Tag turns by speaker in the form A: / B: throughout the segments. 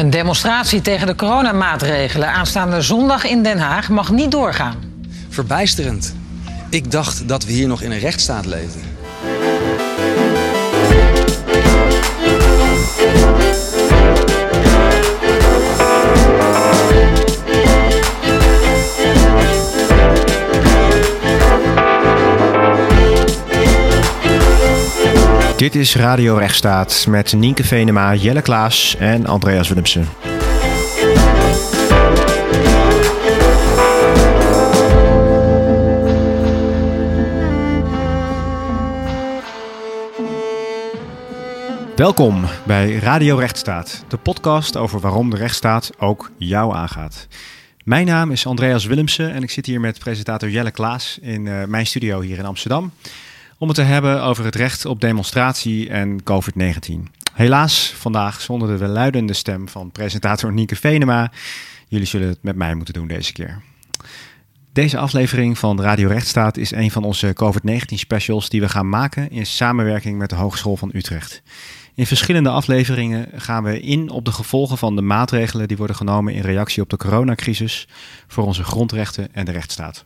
A: Een demonstratie tegen de coronamaatregelen aanstaande zondag in Den Haag mag niet doorgaan.
B: Verbijsterend. Ik dacht dat we hier nog in een rechtsstaat leefden.
C: Dit is Radio Rechtsstaat met Nienke Venema, Jelle Klaas en Andreas Willemsen. Welkom bij Radio Rechtsstaat, de podcast over waarom de rechtsstaat ook jou aangaat. Mijn naam is Andreas Willemsen en ik zit hier met presentator Jelle Klaas in uh, mijn studio hier in Amsterdam om het te hebben over het recht op demonstratie en COVID-19. Helaas vandaag zonder de luidende stem van presentator Nieke Venema. Jullie zullen het met mij moeten doen deze keer. Deze aflevering van Radio Rechtsstaat is een van onze COVID-19 specials die we gaan maken in samenwerking met de Hogeschool van Utrecht. In verschillende afleveringen gaan we in op de gevolgen van de maatregelen die worden genomen in reactie op de coronacrisis voor onze grondrechten en de rechtsstaat.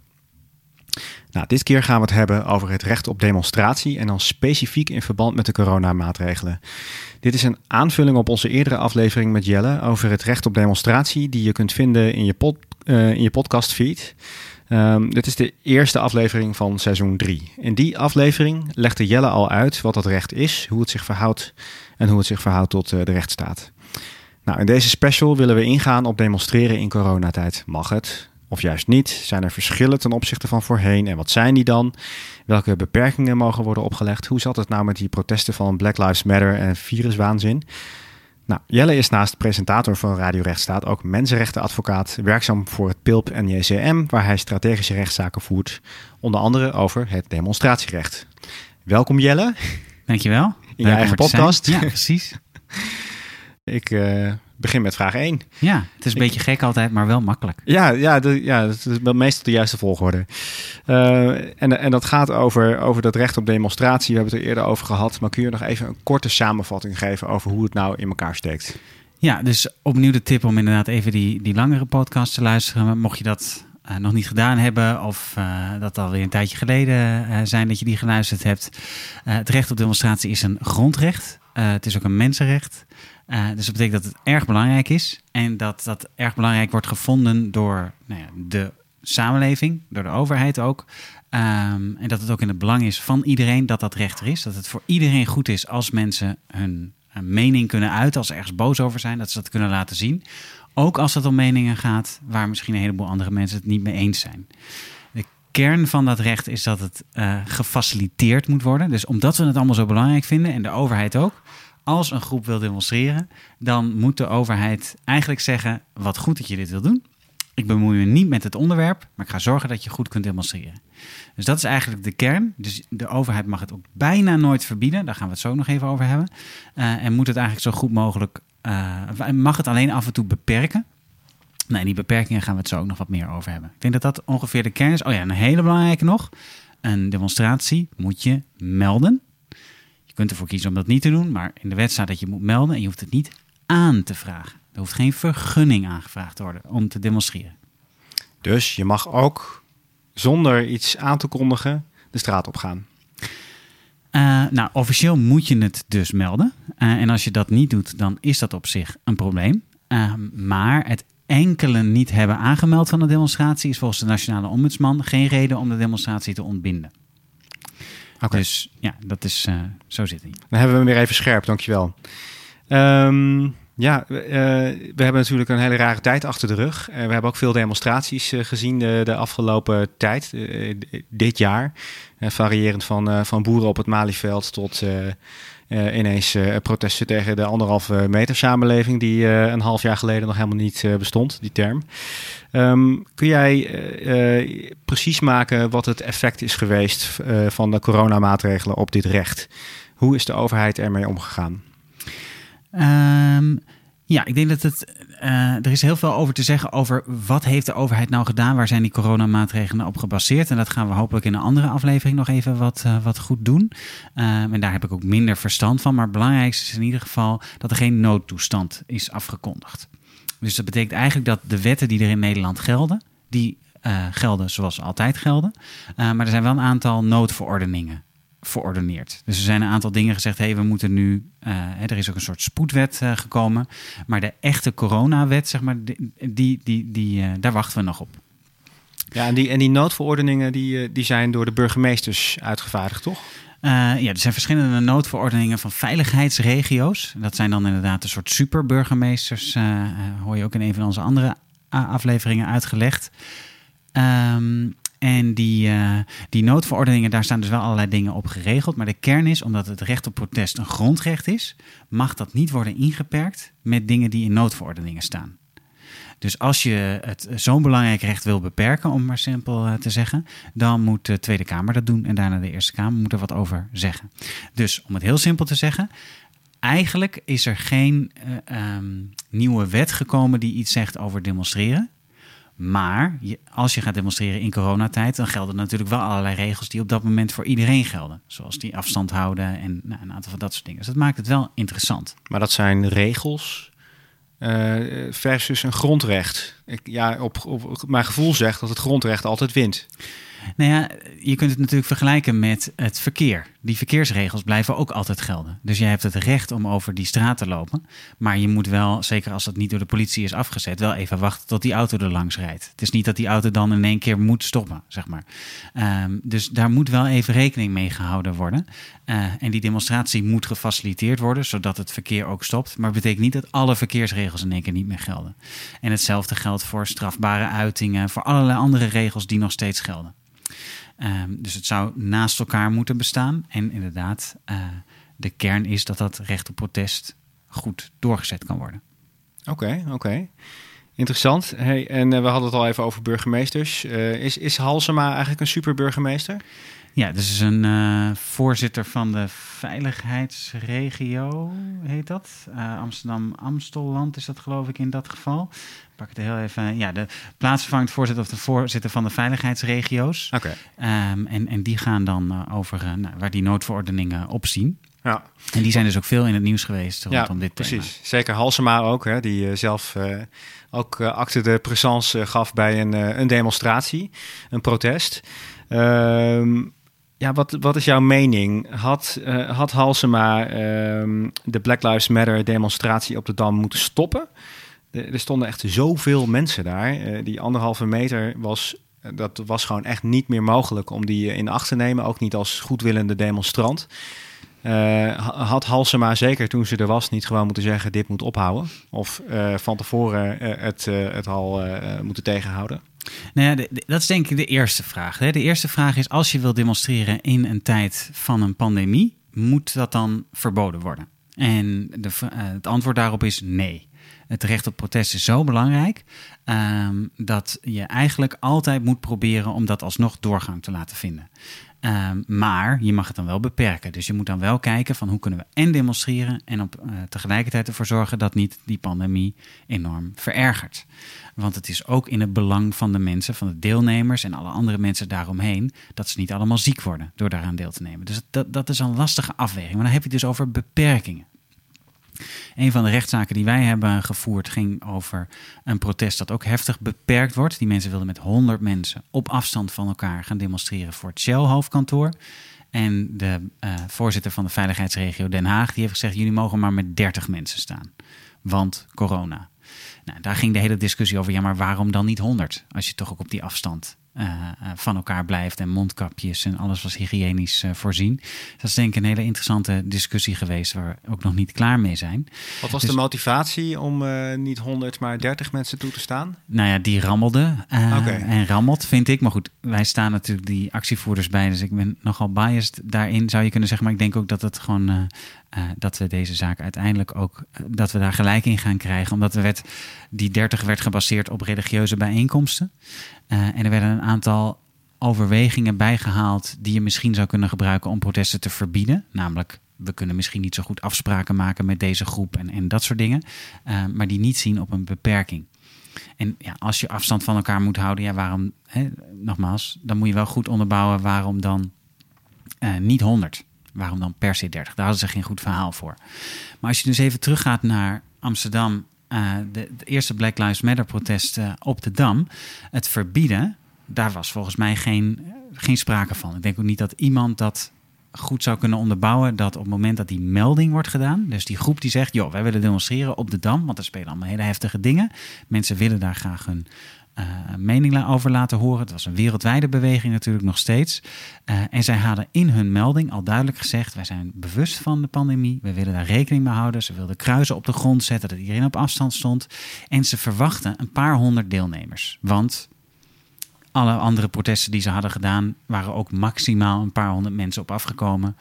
C: Nou, dit keer gaan we het hebben over het recht op demonstratie en dan specifiek in verband met de coronamaatregelen. Dit is een aanvulling op onze eerdere aflevering met Jelle over het recht op demonstratie die je kunt vinden in je, uh, in je podcastfeed. Um, dit is de eerste aflevering van seizoen 3. In die aflevering legde Jelle al uit wat dat recht is, hoe het zich verhoudt en hoe het zich verhoudt tot uh, de rechtsstaat. Nou, in deze special willen we ingaan op demonstreren in coronatijd. Mag het? Of juist niet? Zijn er verschillen ten opzichte van voorheen en wat zijn die dan? Welke beperkingen mogen worden opgelegd? Hoe zat het nou met die protesten van Black Lives Matter en viruswaanzin? Nou, Jelle is naast presentator van Radio Rechtsstaat ook mensenrechtenadvocaat, werkzaam voor het PILP en JCM, waar hij strategische rechtszaken voert, onder andere over het demonstratierecht. Welkom Jelle.
D: Dankjewel.
C: In je eigen podcast.
D: Ja, precies.
C: Ik uh, begin met vraag 1.
D: Ja, het is een ik, beetje gek altijd, maar wel makkelijk.
C: Ja, ja, de, ja dat is meestal de juiste volgorde. Uh, en, en dat gaat over, over dat recht op demonstratie. We hebben het er eerder over gehad. Maar kun je nog even een korte samenvatting geven over hoe het nou in elkaar steekt?
D: Ja, dus opnieuw de tip om inderdaad even die, die langere podcast te luisteren. Mocht je dat uh, nog niet gedaan hebben of uh, dat alweer een tijdje geleden uh, zijn dat je die geluisterd hebt. het recht op demonstratie is een grondrecht. het is ook een mensenrecht. Uh, dus dat betekent dat het erg belangrijk is en dat dat erg belangrijk wordt gevonden door nou ja, de samenleving, door de overheid ook. Um, en dat het ook in het belang is van iedereen dat dat recht er is. Dat het voor iedereen goed is als mensen hun, hun mening kunnen uiten, als ze ergens boos over zijn, dat ze dat kunnen laten zien. Ook als het om meningen gaat waar misschien een heleboel andere mensen het niet mee eens zijn. De kern van dat recht is dat het uh, gefaciliteerd moet worden. Dus omdat we het allemaal zo belangrijk vinden en de overheid ook, als een groep wil demonstreren, dan moet de overheid eigenlijk zeggen: wat goed dat je dit wil doen. Ik bemoei me niet met het onderwerp, maar ik ga zorgen dat je goed kunt demonstreren. Dus dat is eigenlijk de kern. Dus de overheid mag het ook bijna nooit verbieden. Daar gaan we het zo nog even over hebben. Uh, en moet het eigenlijk zo goed mogelijk. Uh, mag het alleen af en toe beperken. Nee, die beperkingen gaan we het zo ook nog wat meer over hebben. Ik denk dat dat ongeveer de kern is. Oh ja, een hele belangrijke nog. Een demonstratie moet je melden. Je kunt ervoor kiezen om dat niet te doen, maar in de wet staat dat je moet melden en je hoeft het niet aan te vragen. Er hoeft geen vergunning aangevraagd te worden om te demonstreren.
C: Dus je mag ook zonder iets aan te kondigen de straat op gaan.
D: Uh, nou, officieel moet je het dus melden. Uh, en als je dat niet doet, dan is dat op zich een probleem. Uh, maar het enkele niet hebben aangemeld van de demonstratie is volgens de Nationale Ombudsman geen reden om de demonstratie te ontbinden.
C: Okay.
D: Dus ja, dat is, uh, zo zit hij.
C: Dan hebben we hem weer even scherp, dankjewel. Um, ja, uh, we hebben natuurlijk een hele rare tijd achter de rug. Uh, we hebben ook veel demonstraties gezien de, de, afgelopen tijd, dit jaar. variërend van, van boeren op het Malieveld tot uh, ineens uh, protesten tegen de anderhalve meter samenleving, die uh, een half jaar geleden nog helemaal niet bestond, die term. Um, kun jij precies maken wat het effect is geweest van de coronamaatregelen op dit recht? Hoe is de overheid ermee omgegaan?
D: Um, Ja, ik denk dat het. Uh, er is heel veel over te zeggen over wat heeft de overheid nou gedaan? Waar zijn die coronamaatregelen op gebaseerd? En dat gaan we hopelijk in een andere aflevering nog even wat, uh, wat goed doen. Uh, en daar heb ik ook minder verstand van. Maar het belangrijkste is in ieder geval dat er geen noodtoestand is afgekondigd. Dus dat betekent eigenlijk dat de wetten die er in Nederland gelden, die gelden zoals altijd gelden. maar er zijn wel een aantal noodverordeningen verordeneerd. Dus er zijn een aantal dingen gezegd. Hé, hey, we moeten nu. Uh, er is ook een soort spoedwet uh, gekomen. Maar de echte coronawet, zeg maar, die, die, die, uh, daar wachten we nog op.
C: Ja, en die, en die noodverordeningen die, die zijn door de burgemeesters uitgevaardigd, toch?
D: ja, er zijn verschillende noodverordeningen van veiligheidsregio's. Dat zijn dan inderdaad een soort superburgemeesters. hoor je ook in een van onze andere afleveringen uitgelegd. Um, en die, uh, die noodverordeningen, daar staan dus wel allerlei dingen op geregeld. Maar de kern is, omdat het recht op protest een grondrecht is, mag dat niet worden ingeperkt met dingen die in noodverordeningen staan. Dus als je het zo'n belangrijk recht wil beperken, om maar simpel uh, te zeggen, dan moet de Tweede Kamer dat doen en daarna de Eerste Kamer moet er wat over zeggen. Dus om het heel simpel te zeggen, eigenlijk is er geen uh, um, nieuwe wet gekomen die iets zegt over demonstreren. Maar als je gaat demonstreren in coronatijd, dan gelden natuurlijk wel allerlei regels die op dat moment voor iedereen gelden. Zoals die afstand houden en nou, een aantal van dat soort dingen. Dus dat maakt het wel interessant.
C: Maar dat zijn regels uh, versus een grondrecht. Ik, ja, op mijn gevoel zegt dat het grondrecht altijd wint.
D: Nou ja, je kunt het natuurlijk vergelijken met het verkeer. Die verkeersregels blijven ook altijd gelden. Dus je hebt het recht om over die straat te lopen. Maar je moet wel, zeker als dat niet door de politie is afgezet, wel even wachten tot die auto er langs rijdt. Het is niet dat die auto dan in één keer moet stoppen, zeg maar. Um, dus daar moet wel even rekening mee gehouden worden. Uh, en die demonstratie moet gefaciliteerd worden, zodat het verkeer ook stopt. Maar het betekent niet dat alle verkeersregels in één keer niet meer gelden. En hetzelfde geldt voor strafbare uitingen, voor allerlei andere regels die nog steeds gelden. Um, dus het zou naast elkaar moeten bestaan. En inderdaad, uh, de kern is dat dat recht op protest goed doorgezet kan worden.
C: Oké, oké. Interessant. Hey, en uh, we hadden het al even over burgemeesters. Uh, is, is Halsema eigenlijk een superburgemeester?
D: Ja, dus is een uh, voorzitter van de veiligheidsregio, heet dat. Uh, Amsterdam-Amstelland is dat geloof ik in dat geval. Pak het heel even. Ja, de plaatsvervangend voorzitter of de voorzitter van de veiligheidsregio's.
C: Oké. Okay.
D: Um, en, en die gaan dan uh, over nou, waar die noodverordeningen op zien.
C: Ja.
D: En die zijn dus ook veel in het nieuws geweest rondom
C: ja,
D: dit
C: precies.
D: thema.
C: Zeker Halsema ook, hè, die uh, zelf uh, ook uh, acte de présence gaf bij een, een demonstratie, een protest. Um, ja, wat, wat is jouw mening? Had, uh, had Halsema um, de Black Lives Matter demonstratie op de Dam moeten stoppen? Er stonden echt zoveel mensen daar. Uh, die anderhalve meter was, dat was gewoon echt niet meer mogelijk om die in acht te nemen. Ook niet als goedwillende demonstrant. Had Halsema zeker toen ze er was niet gewoon moeten zeggen dit moet ophouden? Of van tevoren het, het al moeten tegenhouden?
D: Nou ja, dat is denk ik de eerste vraag. Hè. De eerste vraag is: als je wil demonstreren in een tijd van een pandemie, moet dat dan verboden worden? En de, uh, het antwoord daarop is nee. Het recht op protest is zo belangrijk um, dat je eigenlijk altijd moet proberen om dat alsnog doorgang te laten vinden. Um, maar je mag het dan wel beperken. Dus je moet dan wel kijken van hoe kunnen we en demonstreren en op, uh, tegelijkertijd ervoor zorgen dat niet die pandemie enorm verergert. Want het is ook in het belang van de mensen, van de deelnemers en alle andere mensen daaromheen, dat ze niet allemaal ziek worden door daaraan deel te nemen. Dus dat, dat is een lastige afweging. Maar dan heb je het dus over beperkingen. Een van de rechtszaken die wij hebben gevoerd ging over een protest dat ook heftig beperkt wordt. Die mensen wilden met 100 mensen op afstand van elkaar gaan demonstreren voor het Shell-hoofdkantoor. En de uh, voorzitter van de veiligheidsregio Den Haag die heeft gezegd: jullie mogen maar met 30 mensen staan, want corona. Nou, daar ging de hele discussie over. Ja, maar waarom dan niet 100? Als je toch ook op die afstand uh, van elkaar blijft en mondkapjes en alles was hygiënisch uh, voorzien. Dat is denk ik een hele interessante discussie geweest waar we ook nog niet klaar mee zijn.
C: Wat was dus, de motivatie om uh, niet 100 maar 30 mensen toe te staan?
D: Nou ja, die rammelde okay. en rammelt vind ik. Maar goed, wij staan natuurlijk die actievoerders bij, dus ik ben nogal biased daarin zou je kunnen zeggen. Maar ik denk ook dat het gewoon uh, dat we deze zaak uiteindelijk ook uh, dat we daar gelijk in gaan krijgen. Omdat de wet die 30 werd gebaseerd op religieuze bijeenkomsten. Uh, en er werden een aantal overwegingen bijgehaald die je misschien zou kunnen gebruiken om protesten te verbieden. Namelijk we kunnen misschien niet zo goed afspraken maken met deze groep en, en dat soort dingen. Maar die niet zien op een beperking. En ja, als je afstand van elkaar moet houden, ja, waarom, hè, nogmaals, dan moet je wel goed onderbouwen waarom dan niet 100. Waarom dan per se 30? Daar hadden ze geen goed verhaal voor. Maar als je dus even teruggaat naar Amsterdam, uh, de, eerste Black Lives Matter protesten op de Dam, het verbieden, daar was volgens mij geen, geen sprake van. Ik denk ook niet dat iemand dat goed zou kunnen onderbouwen dat op het moment dat die melding wordt gedaan, dus die groep die zegt, joh, wij willen demonstreren op de Dam, want er spelen allemaal hele heftige dingen. Mensen willen daar graag hun uh, mening over laten horen. Het was een wereldwijde beweging natuurlijk nog steeds. Uh, en zij hadden in hun melding al duidelijk gezegd, wij zijn bewust van de pandemie, we willen daar rekening mee houden. Ze wilden kruisen op de grond zetten, dat iedereen op afstand stond. En ze verwachten een paar honderd deelnemers, want alle andere protesten die ze hadden gedaan, waren ook maximaal een paar honderd mensen op afgekomen.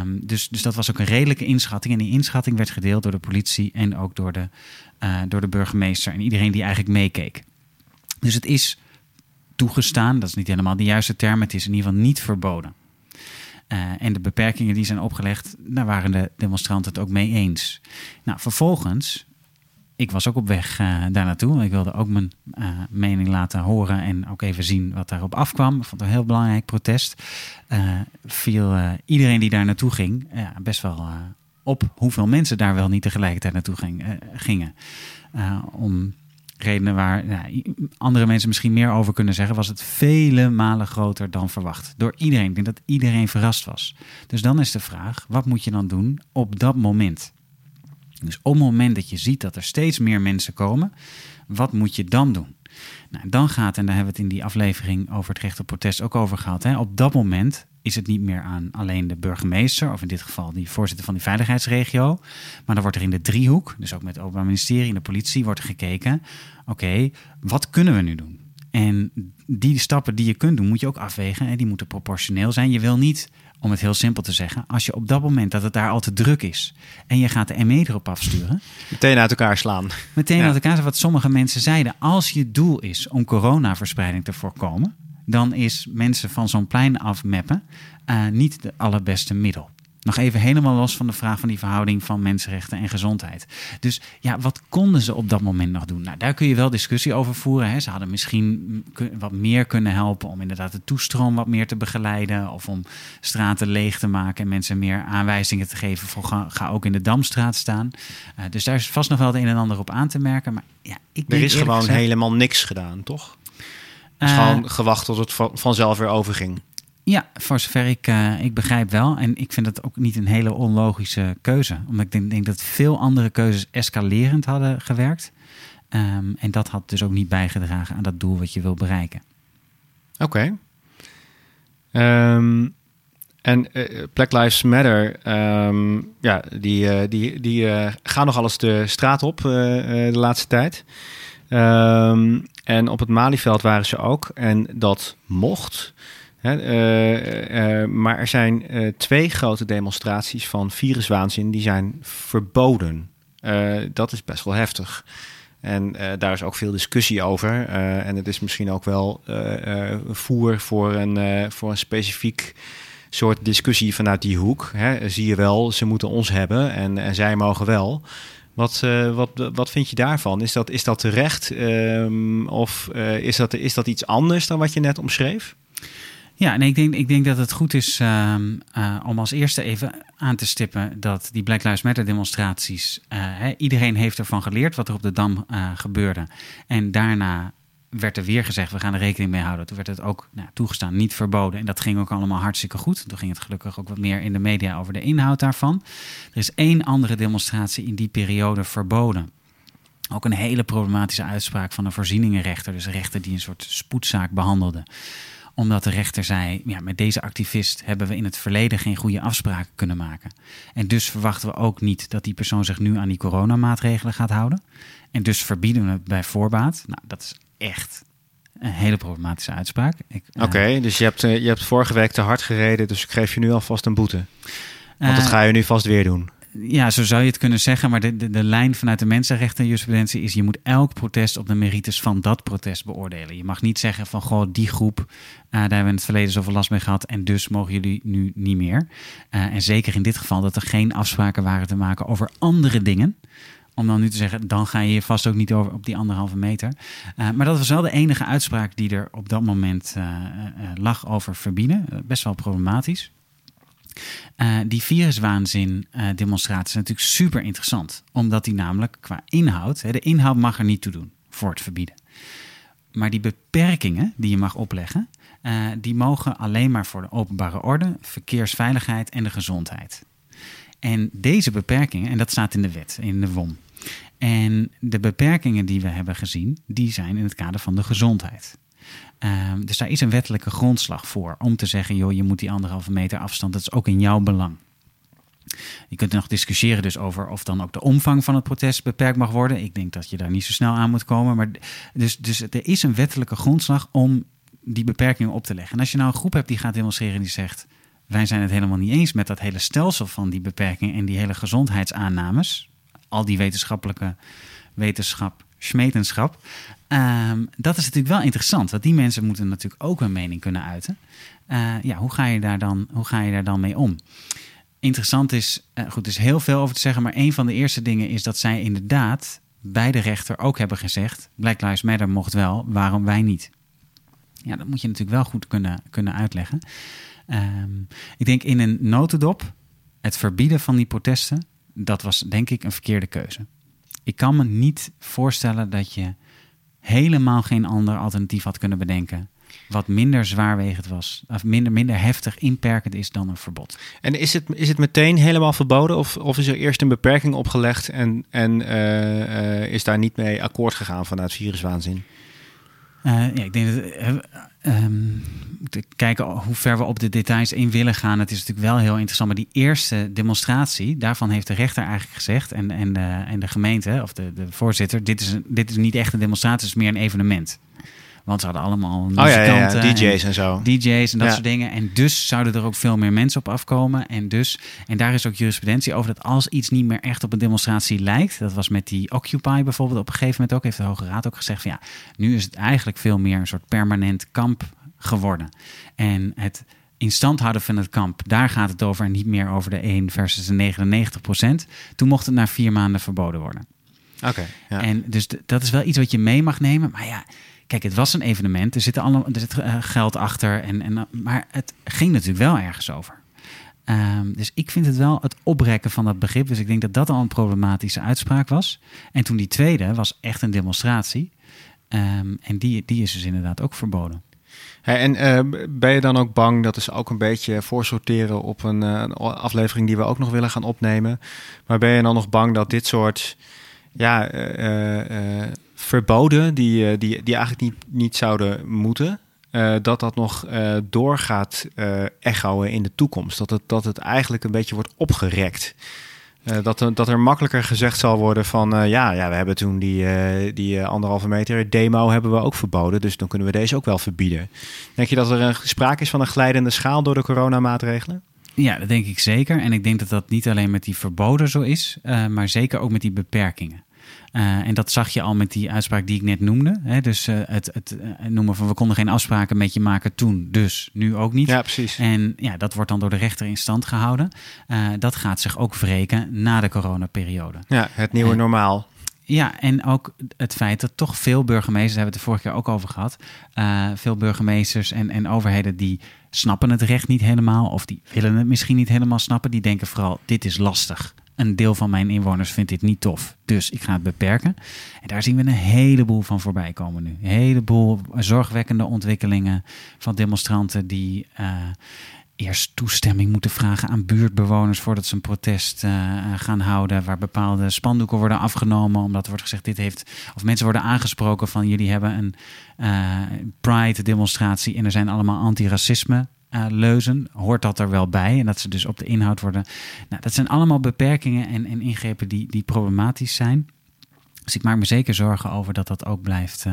D: Um, dus, dus dat was ook een redelijke inschatting. En die inschatting werd gedeeld door de politie en ook door de, uh, door de burgemeester en iedereen die eigenlijk meekeek. Dus het is toegestaan, dat is niet helemaal de juiste term, het is in ieder geval niet verboden. Uh, en de beperkingen die zijn opgelegd, daar waren de demonstranten het ook mee eens. Nou, vervolgens ik was ook op weg uh, daar naartoe. Ik wilde ook mijn uh, mening laten horen en ook even zien wat daarop afkwam. Ik vond het een heel belangrijk protest. Viel iedereen die daar naartoe ging best wel op hoeveel mensen daar wel niet tegelijkertijd naartoe ging, gingen. om redenen waar nou, andere mensen misschien meer over kunnen zeggen, was het vele malen groter dan verwacht. Door iedereen. Ik denk dat iedereen verrast was. Dus dan is de vraag: wat moet je dan doen op dat moment? Dus op het moment dat je ziet dat er steeds meer mensen komen, wat moet je dan doen? Nou, dan gaat, en daar hebben we het in die aflevering over het recht op protest ook over gehad. Hè, op dat moment is het niet meer aan alleen de burgemeester, of in dit geval die voorzitter van die veiligheidsregio. Maar dan wordt er in de driehoek, dus ook met het Openbaar Ministerie en de politie, wordt er gekeken: oké, wat kunnen we nu doen? En die stappen die je kunt doen, moet je ook afwegen. En die moeten proportioneel zijn. Je wil niet om het heel simpel te zeggen, als je op dat moment dat het daar al te druk is en je gaat de ME erop afsturen.
C: Meteen uit elkaar slaan.
D: Meteen ja. uit elkaar, wat sommige mensen zeiden. Als je doel is om coronaverspreiding te voorkomen, dan is mensen van zo'n plein afmappen uh, niet de allerbeste middel. Nog even helemaal los van de vraag van die verhouding van mensenrechten en gezondheid. Dus ja, wat konden ze op dat moment nog doen? Nou, daar kun je wel discussie over voeren. Hè. Ze hadden misschien wat meer kunnen helpen om inderdaad de toestroom wat meer te begeleiden. Of om straten leeg te maken en mensen meer aanwijzingen te geven voor ga, ga ook in de Damstraat staan. Uh, dus daar is vast nog wel het een en ander op aan te merken. Maar ja, ik
C: er is gewoon gezegd, helemaal niks gedaan, toch? Uh, gewoon gewacht tot het vanzelf weer overging.
D: Ja, voor zover ik, uh, ik begrijp wel. En ik vind het ook niet een hele onlogische keuze. Omdat ik denk, denk dat veel andere keuzes escalerend hadden gewerkt. Um, en dat had dus ook niet bijgedragen aan dat doel wat je wil bereiken.
C: Oké. Okay. Um, en uh, Black Lives Matter, um, ja, die, uh, die, die uh, gaan nog alles de straat op de laatste tijd. En op het Malieveld waren ze ook. En dat mocht. Hè, uh, uh, maar er zijn twee grote demonstraties van viruswaanzin die zijn verboden. dat is best wel heftig. En daar is ook veel discussie over. en het is misschien ook wel voer voor een, voor een specifiek soort discussie vanuit die hoek. Hè. Zie je wel, ze moeten ons hebben en, en zij mogen wel. Wat, wat, wat vind je daarvan? Is dat, is dat terecht? Um, of is, dat, is dat iets anders dan wat je net omschreef?
D: Ja, en ik denk, ik denk dat het goed is uh, uh, om als eerste even aan te stippen dat die Black Lives Matter demonstraties, iedereen heeft ervan geleerd wat er op de Dam eh, gebeurde. En daarna werd er weer gezegd, we gaan er rekening mee houden. Toen werd het ook nou, toegestaan, niet verboden. En dat ging ook allemaal hartstikke goed. Toen ging het gelukkig ook wat meer in de media over de inhoud daarvan. Er is één andere demonstratie in die periode verboden. Ook een hele problematische uitspraak van een voorzieningenrechter. Dus een rechter die een soort spoedzaak behandelde omdat de rechter zei: ja, met deze activist hebben we in het verleden geen goede afspraken kunnen maken. En dus verwachten we ook niet dat die persoon zich nu aan die coronamaatregelen gaat houden. En dus verbieden we het bij voorbaat. Nou, dat is echt een hele problematische uitspraak.
C: Eh, Oké, okay, uh, dus je hebt, uh, je hebt vorige week te hard gereden, dus ik geef je nu alvast een boete. Want dat uh, ga je nu vast weer doen.
D: ja, zo zou je het kunnen zeggen. Maar de, de, de lijn vanuit de mensenrechten jurisprudentie is... je moet elk protest op de merites van dat protest beoordelen. Je mag niet zeggen van, goh, die groep... Uh, daar hebben we in het verleden zoveel last mee gehad... en dus mogen jullie nu niet meer. Uh, en zeker in dit geval dat er geen afspraken waren te maken over andere dingen om dan nu te zeggen, dan ga je vast ook niet over op die anderhalve meter. Uh, maar dat was wel de enige uitspraak die er op dat moment uh, uh, lag over verbieden. best wel problematisch. die viruswaanzin demonstratie is natuurlijk super interessant. Omdat die namelijk qua inhoud, hè, de inhoud mag er niet toe doen voor het verbieden. Maar die beperkingen die je mag opleggen, die mogen alleen maar voor de openbare orde, verkeersveiligheid en de gezondheid. En deze beperkingen, en dat staat in de wet, in de WOM. En de beperkingen die we hebben gezien, die zijn in het kader van de gezondheid. Um, dus daar is een wettelijke grondslag voor om te zeggen, joh, je moet die anderhalve meter afstand, dat is ook in jouw belang. Je kunt nog discussiëren dus over of dan ook de omvang van het protest beperkt mag worden. Ik denk dat je daar niet zo snel aan moet komen. Maar dus, dus er is een wettelijke grondslag om die beperkingen op te leggen. En als je nou een groep hebt die gaat demonstreren en die zegt... wij zijn het helemaal niet eens met dat hele stelsel van die beperkingen... en die hele gezondheidsaannames al die wetenschappelijke wetenschap, smetenschap. Um, dat is natuurlijk wel interessant, want die mensen moeten natuurlijk ook hun mening kunnen uiten. Uh, ja, hoe ga, je daar dan, hoe ga je daar dan mee om? Interessant is, uh, goed, er is heel veel over te zeggen, maar een van de eerste dingen is dat zij inderdaad bij de rechter ook hebben gezegd: Black Lives Matter mocht wel, waarom wij niet? Ja, dat moet je natuurlijk wel goed kunnen, kunnen uitleggen. Um, ik denk in een notendop, het verbieden van die protesten, dat was denk ik een verkeerde keuze. Ik kan me niet voorstellen dat je helemaal geen ander alternatief had kunnen bedenken. Wat minder zwaarwegend was, of minder, minder heftig inperkend is dan een verbod.
C: En is het, is het meteen helemaal verboden, of, of is er eerst een beperking opgelegd en, en uh, uh, is daar niet mee akkoord gegaan vanuit viruswaanzin?
D: Uh, ja, ik denk dat. Um, te kijken hoe ver we op de details in willen gaan. Het is natuurlijk wel heel interessant. Maar die eerste demonstratie, daarvan heeft de rechter eigenlijk gezegd. En, en, en de gemeente, of de, de voorzitter. Dit is, dit is niet echt een demonstratie, het is meer een evenement. Want ze hadden allemaal.
C: Oh, ja, ja, DJ's en, en, zo.
D: DJ's en dat soort dingen. En dus zouden er ook veel meer mensen op afkomen. En, dus, en daar is ook jurisprudentie over dat als iets niet meer echt op een demonstratie lijkt. Dat was met die Occupy bijvoorbeeld op een gegeven moment ook. Heeft de Hoge Raad ook gezegd van ja, nu is het eigenlijk veel meer een soort permanent kamp geworden. En het in stand houden van het kamp, daar gaat het over. En niet meer over de 1 versus de 99 procent. Toen mocht het na vier maanden verboden worden.
C: Oké. Okay.
D: En dus dat is wel iets wat je mee mag nemen. Maar ja, Kijk, het was een evenement, er zit, allemaal, er zit uh, geld achter, en, en, maar het ging natuurlijk wel ergens over. Um, dus ik vind het wel het oprekken van dat begrip. Dus ik denk dat dat al een problematische uitspraak was. En toen die tweede was echt een demonstratie. Um, en die, die is dus inderdaad ook verboden.
C: En uh, ben je dan ook bang, dat is ook een beetje voorsorteren op een, aflevering die we ook nog willen gaan opnemen. Maar ben je dan nog bang dat dit soort ja, verboden die, eh, die, die eigenlijk niet, niet zouden moeten. Dat dat nog doorgaat uh, echoen in de toekomst. Dat het, dat het eigenlijk een beetje wordt opgerekt. dat, er, dat er makkelijker gezegd zal worden van... ja, ja, we hebben toen die, die anderhalve meter demo hebben we ook verboden... dus dan kunnen we deze ook wel verbieden. Denk je dat er een sprake is van een glijdende schaal door de coronamaatregelen?
D: Ja, dat denk ik zeker. En ik denk dat dat niet alleen met die verboden zo is... maar zeker ook met die beperkingen. Uh, en dat zag je al met die uitspraak die ik net noemde. Hè? Dus uh, het, het uh, noemen van we konden geen afspraken met je maken toen, dus nu ook niet.
C: Ja, precies.
D: En ja, dat wordt dan door de rechter in stand gehouden. dat gaat zich ook wreken na de coronaperiode.
C: Ja, het nieuwe normaal.
D: Ja, en ook het feit dat toch veel burgemeesters, hebben we het de vorige keer ook over gehad, veel burgemeesters en, en overheden die snappen het recht niet helemaal of die willen het misschien niet helemaal snappen. Die denken vooral, dit is lastig een deel van mijn inwoners vindt dit niet tof. Dus ik ga het beperken. En daar zien we een heleboel van voorbij komen nu. Een heleboel zorgwekkende ontwikkelingen van demonstranten die uh, eerst toestemming moeten vragen aan buurtbewoners voordat ze een protest uh, gaan houden. Waar bepaalde spandoeken worden afgenomen. Omdat er wordt gezegd, dit heeft. Of mensen worden aangesproken van jullie hebben een uh, pride demonstratie en er zijn allemaal antiracisme uh, leuzen, hoort dat er wel bij. En dat ze dus op de inhoud worden. Nou, dat zijn allemaal beperkingen en, en ingrepen die, die problematisch zijn. Dus ik maak me zeker zorgen over dat dat ook blijft,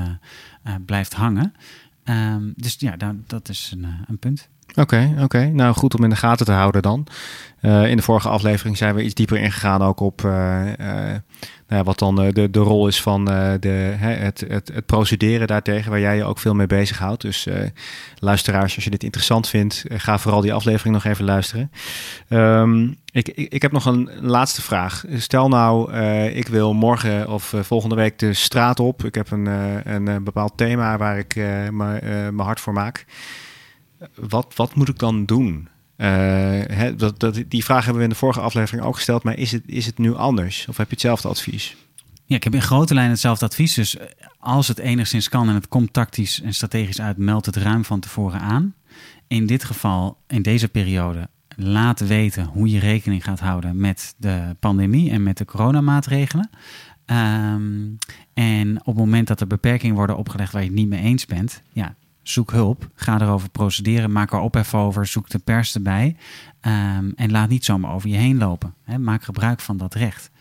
D: blijft hangen. Um, dus ja, dat, dat is een, een punt.
C: Oké, oké. Nou, goed om in de gaten te houden dan. Uh, in de vorige aflevering zijn we iets dieper ingegaan ook op uh, uh, nou ja, wat dan de, de rol is van de, hè, het, het, procederen daartegen, waar jij je ook veel mee bezighoudt. Dus luisteraars, als je dit interessant vindt, ga vooral die aflevering nog even luisteren. Ik, ik, ik, heb nog een laatste vraag. Stel nou, ik wil morgen of volgende week de straat op. Ik heb een, een bepaald thema waar ik mijn hart voor maak. Wat, wat moet ik dan doen? Uh, dat, dat, die vraag hebben we in de vorige aflevering ook gesteld. Maar is het, is het nu anders? Of heb je hetzelfde advies?
D: Ja, ik heb in grote lijnen hetzelfde advies. Dus eh, als het enigszins kan en het komt tactisch en strategisch uit, meld het ruim van tevoren aan. In dit geval, in deze periode, laat weten hoe je rekening gaat houden met de pandemie en met de coronamaatregelen. Um, en op het moment dat er beperkingen worden opgelegd waar je het niet mee eens bent, ja, zoek hulp. Ga erover procederen. Maak er ophef over. Zoek de pers erbij. Um, en laat niet zomaar over je heen lopen. maak gebruik van dat recht.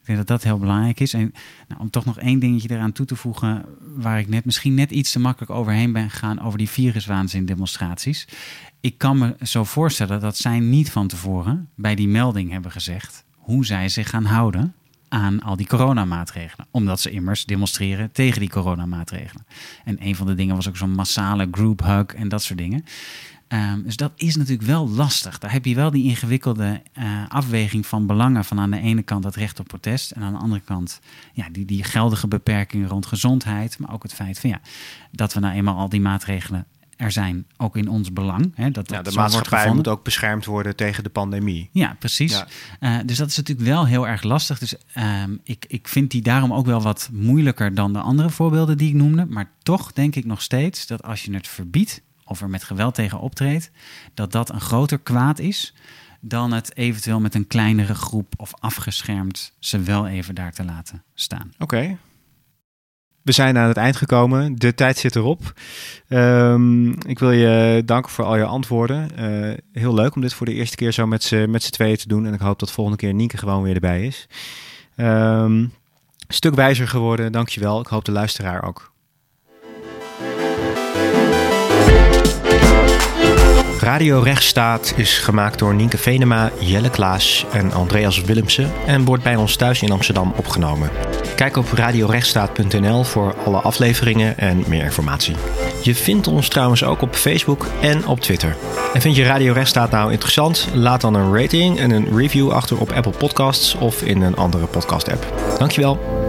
D: Ik denk dat dat heel belangrijk is. En nou, om toch nog één dingetje eraan toe te voegen, waar ik net misschien net iets te makkelijk overheen ben gegaan over die viruswaanzin demonstraties. Ik kan me zo voorstellen dat zij niet van tevoren bij die melding hebben gezegd hoe zij zich gaan houden aan al die coronamaatregelen. Omdat ze immers demonstreren tegen die coronamaatregelen. En een van de dingen was ook zo'n massale group hug en dat soort dingen. Um, dus dat is natuurlijk wel lastig. Daar heb je wel die ingewikkelde uh, afweging van belangen. Van aan de ene kant dat recht op protest. En aan de andere kant ja, die, die geldige beperkingen rond gezondheid. Maar ook het feit van, ja, dat we nou eenmaal al die maatregelen er zijn, ook in ons belang. Hè, dat,
C: ja, de maatschappij moet ook beschermd worden tegen de pandemie.
D: Ja, precies. Uh, dus dat is natuurlijk wel heel erg lastig. Dus uh, ik, ik vind die daarom ook wel wat moeilijker dan de andere voorbeelden die ik noemde. Maar toch denk ik nog steeds dat als je het verbiedt of er met geweld tegen optreedt, dat dat een groter kwaad is dan het eventueel met een kleinere groep of afgeschermd ze wel even daar te laten staan.
C: Oké, we zijn aan het eind gekomen. De tijd zit erop. Um, ik wil je danken voor al je antwoorden. Uh, heel leuk om dit voor de eerste keer zo met z'n tweeën te doen. En ik hoop dat volgende keer Nienke gewoon weer erbij is. Um, stuk wijzer geworden, dankjewel. Ik hoop de luisteraar ook. Radio Rechtsstaat is gemaakt door Nienke Venema, Jelle Klaas en Andreas Willemsen en wordt bij ons thuis in Amsterdam opgenomen. Kijk op radiorechtsstaat.nl voor alle afleveringen en meer informatie. Je vindt ons trouwens ook op Facebook en op Twitter. En vind je Radio Rechtsstaat nou interessant? Laat dan een rating en een review achter op Apple Podcasts of in een andere podcast app. Dankjewel.